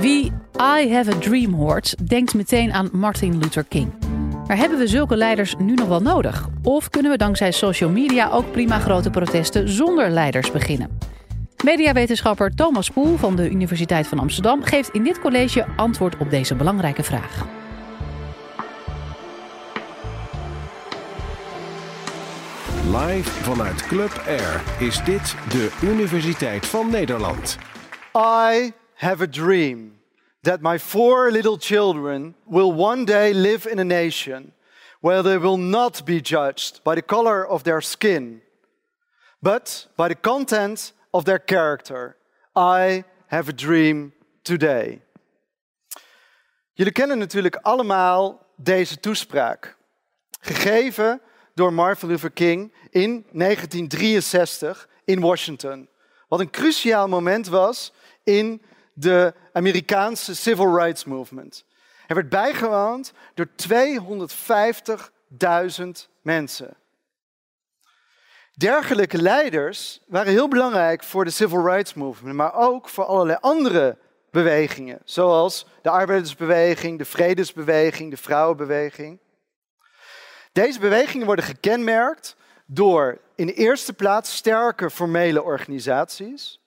Wie I Have a Dream hoort, denkt meteen aan Martin Luther King. Maar hebben we zulke leiders nu nog wel nodig? Of kunnen we dankzij social media ook prima grote protesten zonder leiders beginnen? Mediawetenschapper Thomas Poel van de Universiteit van Amsterdam geeft in dit college antwoord op deze belangrijke vraag. Live vanuit Club Air is dit de Universiteit van Nederland. I have a dream that my four little children will one day live in a nation where they will not be judged by the color of their skin, but by the content of their character. I have a dream today. Jullie kennen natuurlijk allemaal deze toespraak, gegeven door Martin Luther King in 1963 in Washington. Wat een cruciaal moment was in de Amerikaanse Civil Rights Movement. Hij werd bijgewoond door 250.000 mensen. Dergelijke leiders waren heel belangrijk voor de Civil Rights Movement, maar ook voor allerlei andere bewegingen, zoals de arbeidersbeweging, de vredesbeweging, de vrouwenbeweging. Deze bewegingen worden gekenmerkt door in de eerste plaats sterke formele organisaties.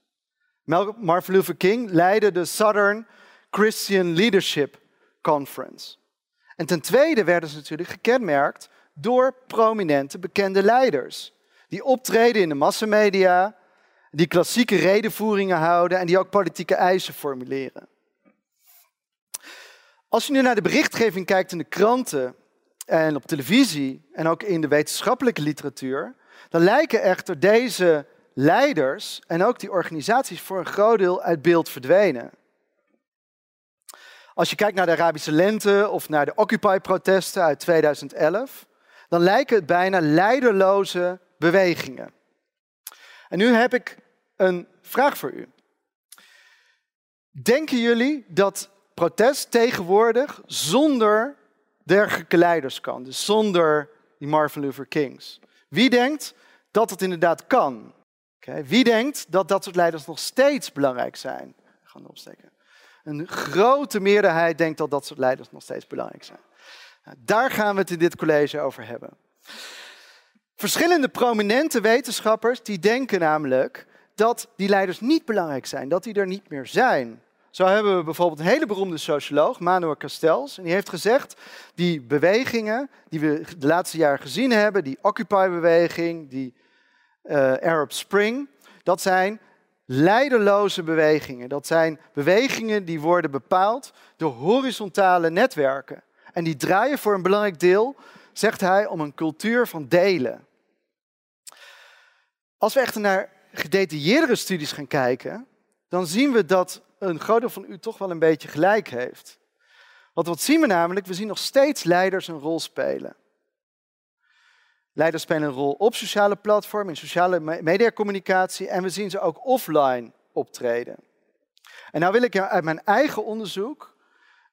Martin Luther King leidde de Southern Christian Leadership Conference. En ten tweede werden ze natuurlijk gekenmerkt door prominente bekende leiders. Die optreden in de massamedia, die klassieke redenvoeringen houden en die ook politieke eisen formuleren. Als je nu naar de berichtgeving kijkt in de kranten en op televisie en ook in de wetenschappelijke literatuur, dan lijken echter deze leiders en ook die organisaties voor een groot deel uit beeld verdwenen. Als je kijkt naar de Arabische lente of naar de Occupy-protesten uit 2011, dan lijken het bijna leiderloze bewegingen. En nu heb ik een vraag voor u. Denken jullie dat protest tegenwoordig zonder dergelijke leiders kan? Dus zonder die Martin Luther Kings. Wie denkt dat het inderdaad kan? Wie denkt dat dat soort leiders nog steeds belangrijk zijn? Gaan opsteken. Een grote meerderheid denkt dat dat soort leiders nog steeds belangrijk zijn. Nou, daar gaan we het in dit college over hebben. Verschillende prominente wetenschappers die denken namelijk dat die leiders niet belangrijk zijn, dat die er niet meer zijn. Zo hebben we bijvoorbeeld een hele beroemde socioloog, Manuel Castells. En die heeft gezegd, die bewegingen die we de laatste jaren gezien hebben, die Occupy-beweging, die uh, Arab Spring, dat zijn leiderloze bewegingen. Dat zijn bewegingen die worden bepaald door horizontale netwerken. En die draaien voor een belangrijk deel, zegt hij, om een cultuur van delen. Als we echter naar gedetailleerdere studies gaan kijken, dan zien we dat een groot deel van u toch wel een beetje gelijk heeft. Want wat zien we namelijk? We zien nog steeds leiders een rol spelen. Leiders spelen een rol op sociale platformen, in sociale mediacommunicatie en we zien ze ook offline optreden. En nou wil ik uit mijn eigen onderzoek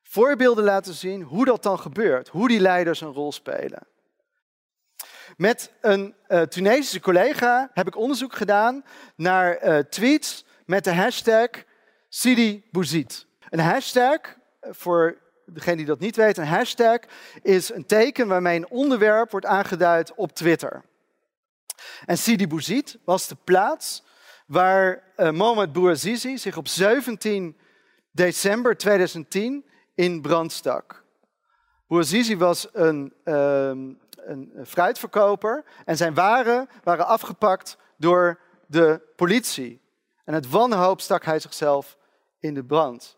voorbeelden laten zien hoe dat dan gebeurt, hoe die leiders een rol spelen. Met een uh, Tunesische collega heb ik onderzoek gedaan naar uh, tweets met de hashtag Sidi Bouzid. Een hashtag, eh, voor degene die dat niet weet, een hashtag is een teken waarmee een onderwerp wordt aangeduid op Twitter. En Sidi Bouzid was de plaats waar uh, Mohamed Bouazizi zich op 17 december 2010 in brand stak. Bouazizi was een, uh, een fruitverkoper en zijn waren waren afgepakt door de politie. En het wanhoop stak hij zichzelf in de brand.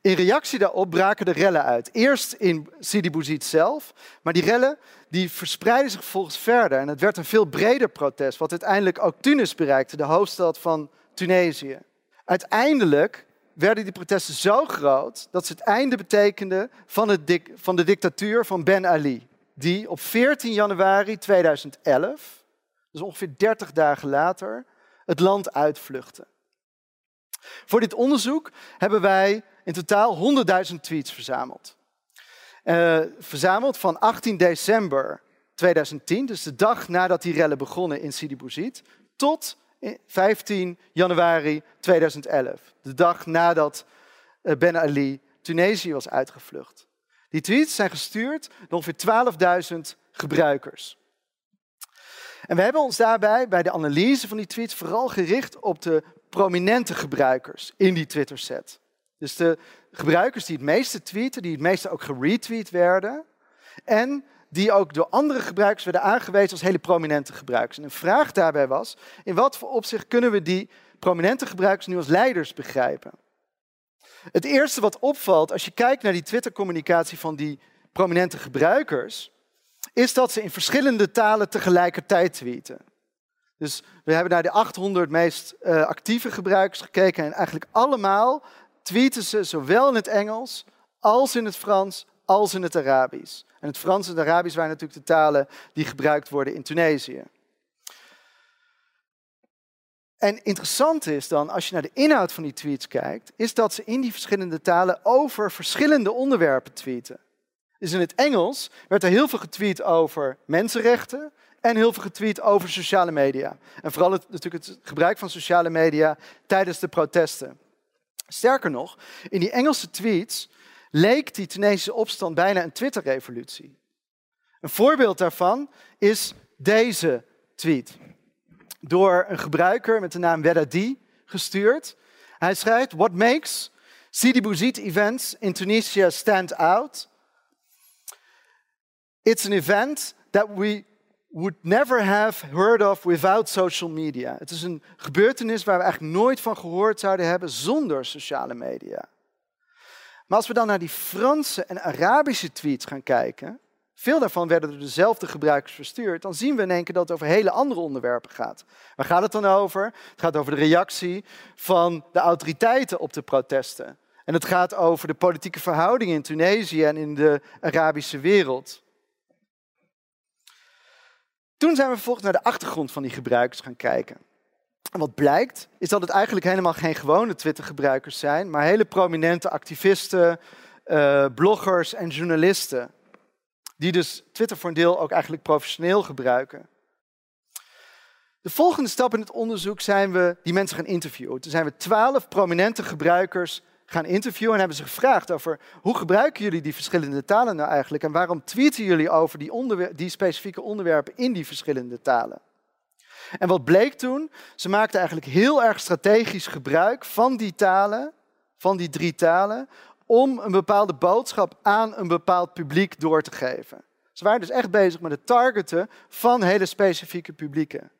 In reactie daarop braken de rellen uit. Eerst in Sidi Bouzid zelf, maar die rellen die verspreidden zich volgens verder. En het werd een veel breder protest, wat uiteindelijk ook Tunis bereikte, de hoofdstad van Tunesië. Uiteindelijk werden die protesten zo groot dat ze het einde betekenden van, het van de dictatuur van Ben Ali. Die op 14 januari 2011, dus ongeveer 30 dagen later, het land uitvluchtte. Voor dit onderzoek hebben wij in totaal 100.000 tweets verzameld. Uh, verzameld van 18 december 2010, dus de dag nadat die rellen begonnen in Sidi Bouzid, tot 15 januari 2011, de dag nadat eh, Ben Ali Tunesië was uitgevlucht. Die tweets zijn gestuurd door ongeveer 12.000 gebruikers. En we hebben ons daarbij bij de analyse van die tweets vooral gericht op de prominente gebruikers in die Twitter-set. Dus de gebruikers die het meeste tweeten, die het meeste ook geretweet werden. En die ook door andere gebruikers werden aangewezen als hele prominente gebruikers. En een vraag daarbij was, in wat voor opzicht kunnen we die prominente gebruikers nu als leiders begrijpen? Het eerste wat opvalt als je kijkt naar die Twitter-communicatie van die prominente gebruikers, is dat ze in verschillende talen tegelijkertijd tweeten. Dus we hebben naar de 800 meest uh, actieve gebruikers gekeken en eigenlijk allemaal tweeten ze zowel in het Engels als in het Frans als in het Arabisch. En het Frans en het Arabisch waren natuurlijk de talen die gebruikt worden in Tunesië. En interessant is dan, als je naar de inhoud van die tweets kijkt, is dat ze in die verschillende talen over verschillende onderwerpen tweeten. Dus in het Engels werd er heel veel getweet over mensenrechten en heel veel getweet over sociale media. En vooral natuurlijk het gebruik van sociale media tijdens de protesten. Sterker nog, in die Engelse tweets leek die Tunesische opstand bijna een Twitter-revolutie. Een voorbeeld daarvan is deze tweet. Door een gebruiker met de naam Wedadi gestuurd. Hij schrijft: What makes Sidi Bouzid events in Tunisia stand out? It's an event that we would never have heard of without social media. Het is een gebeurtenis waar we eigenlijk nooit van gehoord zouden hebben zonder sociale media. Maar als we dan naar die Franse en Arabische tweets gaan kijken, veel daarvan werden door dezelfde gebruikers verstuurd, dan zien we in één keer dat het over hele andere onderwerpen gaat. Waar gaat het dan over? Het gaat over de reactie van de autoriteiten op de protesten. En het gaat over de politieke verhoudingen in Tunesië en in de Arabische wereld. Toen zijn we vervolgens naar de achtergrond van die gebruikers gaan kijken. En wat blijkt, is dat het eigenlijk helemaal geen gewone Twitter-gebruikers zijn, maar hele prominente activisten, uh, bloggers en journalisten. Die dus Twitter voor een deel ook eigenlijk professioneel gebruiken. De volgende stap in het onderzoek zijn we die mensen gaan interviewen. Toen zijn we twaalf prominente gebruikers gaan interviewen en hebben ze gevraagd over hoe gebruiken jullie die verschillende talen nou eigenlijk en waarom tweeten jullie over die, die specifieke onderwerpen in die verschillende talen. En wat bleek toen? Ze maakten eigenlijk heel erg strategisch gebruik van die talen, van die drie talen, om een bepaalde boodschap aan een bepaald publiek door te geven. Ze waren dus echt bezig met het targeten van hele specifieke publieken.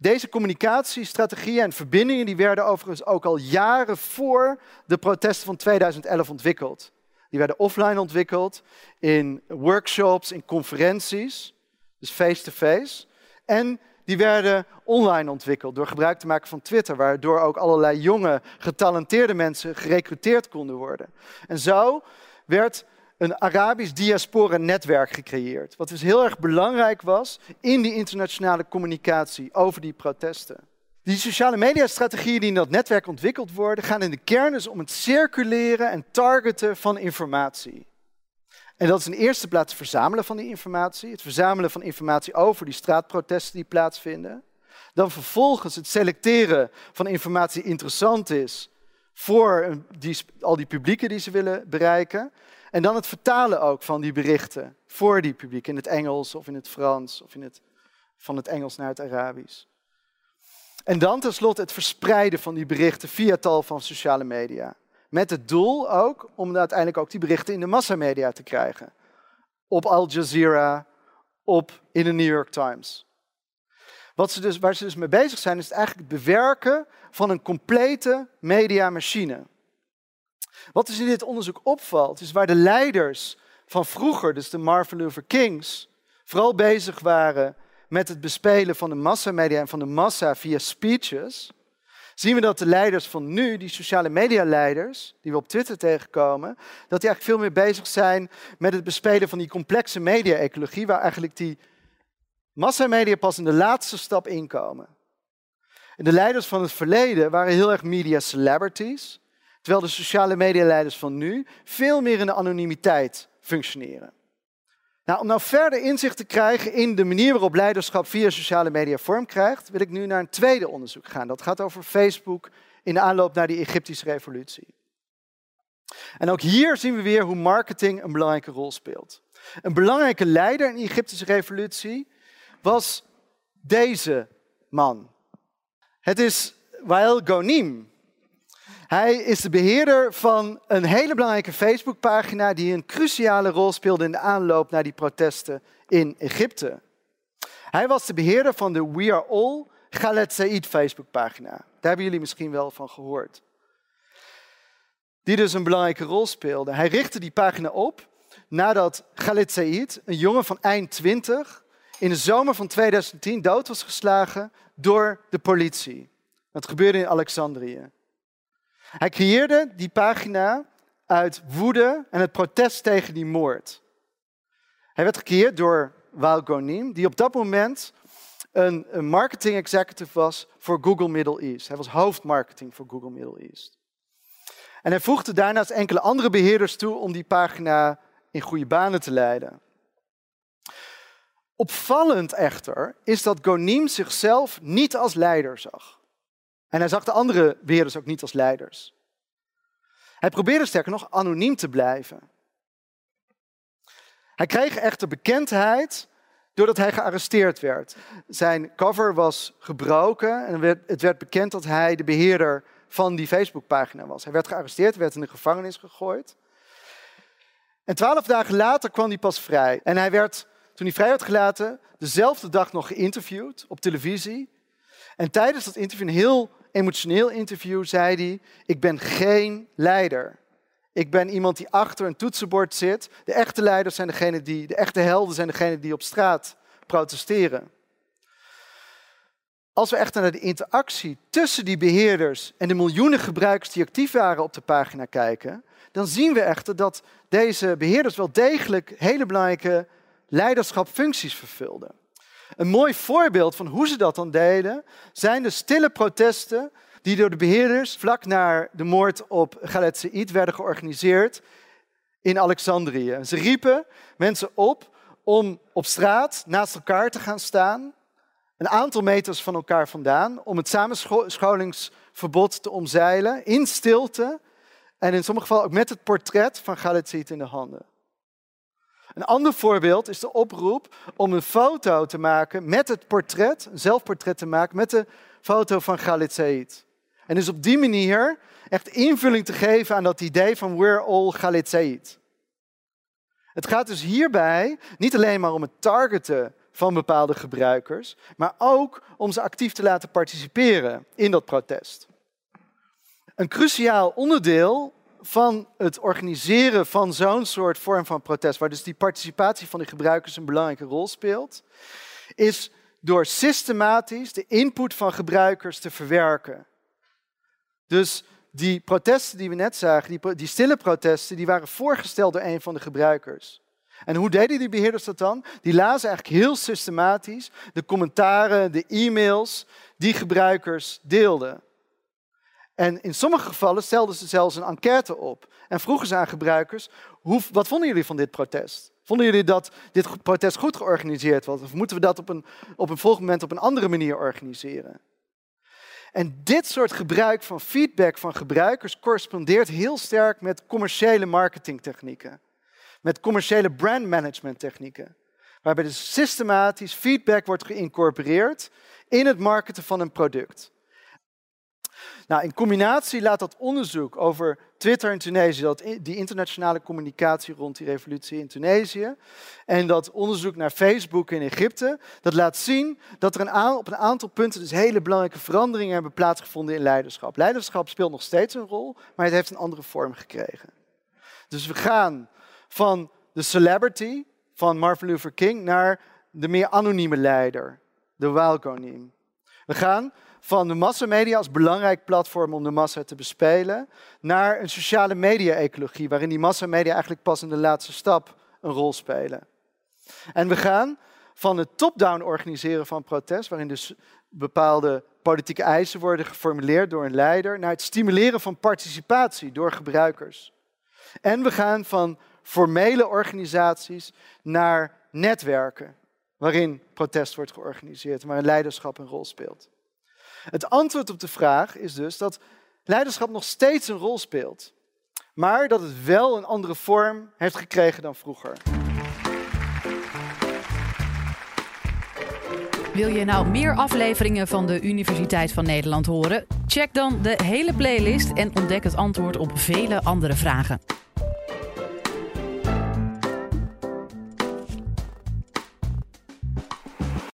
Deze communicatiestrategieën en verbindingen die werden overigens ook al jaren voor de protesten van 2011 ontwikkeld. Die werden offline ontwikkeld in workshops, in conferenties, dus face-to-face. -face. En die werden online ontwikkeld door gebruik te maken van Twitter, waardoor ook allerlei jonge, getalenteerde mensen gerecruiteerd konden worden. En zo werd een Arabisch diaspora-netwerk gecreëerd. Wat dus heel erg belangrijk was in die internationale communicatie over die protesten. Die sociale mediastrategieën die in dat netwerk ontwikkeld worden, gaan in de kern dus om het circuleren en targeten van informatie. En dat is in eerste plaats het verzamelen van die informatie, het verzamelen van informatie over die straatprotesten die plaatsvinden. Dan vervolgens het selecteren van informatie die interessant is voor die, al die publieken die ze willen bereiken. En dan het vertalen ook van die berichten voor die publiek in het Engels of in het Frans of in het, van het Engels naar het Arabisch. En dan tenslotte het verspreiden van die berichten via tal van sociale media. Met het doel ook om uiteindelijk ook die berichten in de massamedia te krijgen. Op Al Jazeera, op in de New York Times. Wat ze dus, waar ze dus mee bezig zijn, is het eigenlijk het bewerken van een complete mediamachine. Wat dus in dit onderzoek opvalt, is waar de leiders van vroeger, dus de Martin Luther Kings, vooral bezig waren met het bespelen van de massamedia en van de massa via speeches, zien we dat de leiders van nu, die sociale media leiders, die we op Twitter tegenkomen, dat die eigenlijk veel meer bezig zijn met het bespelen van die complexe media-ecologie, waar eigenlijk die massamedia pas in de laatste stap inkomen. En de leiders van het verleden waren heel erg media celebrities, terwijl de sociale medialeiders van nu veel meer in de anonimiteit functioneren. Nou, om nou verder inzicht te krijgen in de manier waarop leiderschap via sociale media vorm krijgt, wil ik nu naar een tweede onderzoek gaan. Dat gaat over Facebook in de aanloop naar die Egyptische revolutie. En ook hier zien we weer hoe marketing een belangrijke rol speelt. Een belangrijke leider in de Egyptische revolutie was deze man. Het is Wael Gonim. Hij is de beheerder van een hele belangrijke Facebookpagina die een cruciale rol speelde in de aanloop naar die protesten in Egypte. Hij was de beheerder van de We Are All Khaled Said Facebookpagina. Daar hebben jullie misschien wel van gehoord. Die dus een belangrijke rol speelde. Hij richtte die pagina op nadat Khaled Said, een jongen van eind 20, in de zomer van 2010 dood was geslagen door de politie. Dat gebeurde in Alexandrië. Hij creëerde die pagina uit woede en het protest tegen die moord. Hij werd gecreëerd door Wael Gonim, die op dat moment een, een marketing executive was voor Google Middle East. Hij was hoofdmarketing voor Google Middle East. En hij voegde daarnaast enkele andere beheerders toe om die pagina in goede banen te leiden. Opvallend echter is dat Gonim zichzelf niet als leider zag. En hij zag de andere beheerders ook niet als leiders. Hij probeerde sterker nog anoniem te blijven. Hij kreeg echter bekendheid doordat hij gearresteerd werd. Zijn cover was gebroken en het werd bekend dat hij de beheerder van die Facebookpagina was. Hij werd gearresteerd, werd in de gevangenis gegooid. En twaalf dagen later kwam hij pas vrij. En hij werd, toen hij vrij werd gelaten, dezelfde dag nog geïnterviewd op televisie. En tijdens dat interview, een heel emotioneel interview, zei hij: Ik ben geen leider. Ik ben iemand die achter een toetsenbord zit. De echte leiders zijn degene die, de echte helden zijn degene die op straat protesteren. Als we echter naar de interactie tussen die beheerders en de miljoenen gebruikers die actief waren op de pagina kijken, dan zien we echter dat deze beheerders wel degelijk hele belangrijke leiderschapfuncties vervulden. Een mooi voorbeeld van hoe ze dat dan deden, zijn de stille protesten die door de beheerders vlak na de moord op Khaled Said werden georganiseerd in Alexandrië. Ze riepen mensen op om op straat naast elkaar te gaan staan, een aantal meters van elkaar vandaan, om het samenscholingsverbod te omzeilen, in stilte en in sommige gevallen ook met het portret van Khaled Said in de handen. Een ander voorbeeld is de oproep om een foto te maken met het portret, een zelfportret te maken met de foto van Khalid Said. En dus op die manier echt invulling te geven aan dat idee van we're all Khalid Said. Het gaat dus hierbij niet alleen maar om het targeten van bepaalde gebruikers, maar ook om ze actief te laten participeren in dat protest. Een cruciaal onderdeel van het organiseren van zo'n soort vorm van protest, waar dus die participatie van de gebruikers een belangrijke rol speelt, is door systematisch de input van gebruikers te verwerken. Dus die protesten die we net zagen, die, stille protesten, die waren voorgesteld door een van de gebruikers. En hoe deden die beheerders dat dan? Die lazen eigenlijk heel systematisch de commentaren, de e-mails die gebruikers deelden. En in sommige gevallen stelden ze zelfs een enquête op en vroegen ze aan gebruikers: hoe, wat vonden jullie van dit protest? Vonden jullie dat dit protest goed georganiseerd was? Of moeten we dat op een, op een volgend moment op een andere manier organiseren? En dit soort gebruik van feedback van gebruikers correspondeert heel sterk met commerciële marketingtechnieken. Met commerciële brandmanagement technieken. Waarbij dus systematisch feedback wordt geïncorporeerd in het marketen van een product. Nou, in combinatie laat dat onderzoek over Twitter in Tunesië, dat, die internationale communicatie rond die revolutie in Tunesië, en dat onderzoek naar Facebook in Egypte, dat laat zien dat er een op een aantal punten dus hele belangrijke veranderingen hebben plaatsgevonden in leiderschap. Leiderschap speelt nog steeds een rol, maar het heeft een andere vorm gekregen. Dus we gaan van de celebrity van Martin Luther King naar de meer anonieme leider, de Walkonim. We gaan van de massamedia als belangrijk platform om de massa te bespelen, naar een sociale media-ecologie, waarin die massamedia eigenlijk pas in de laatste stap een rol spelen. En we gaan van het top-down organiseren van protest, waarin dus bepaalde politieke eisen worden geformuleerd door een leider, naar het stimuleren van participatie door gebruikers. En we gaan van formele organisaties naar netwerken, waarin protest wordt georganiseerd, waar leiderschap een rol speelt. Het antwoord op de vraag is dus dat leiderschap nog steeds een rol speelt. maar dat het wel een andere vorm heeft gekregen dan vroeger. Wil je nou meer afleveringen van de Universiteit van Nederland horen? Check dan de hele playlist en ontdek het antwoord op vele andere vragen.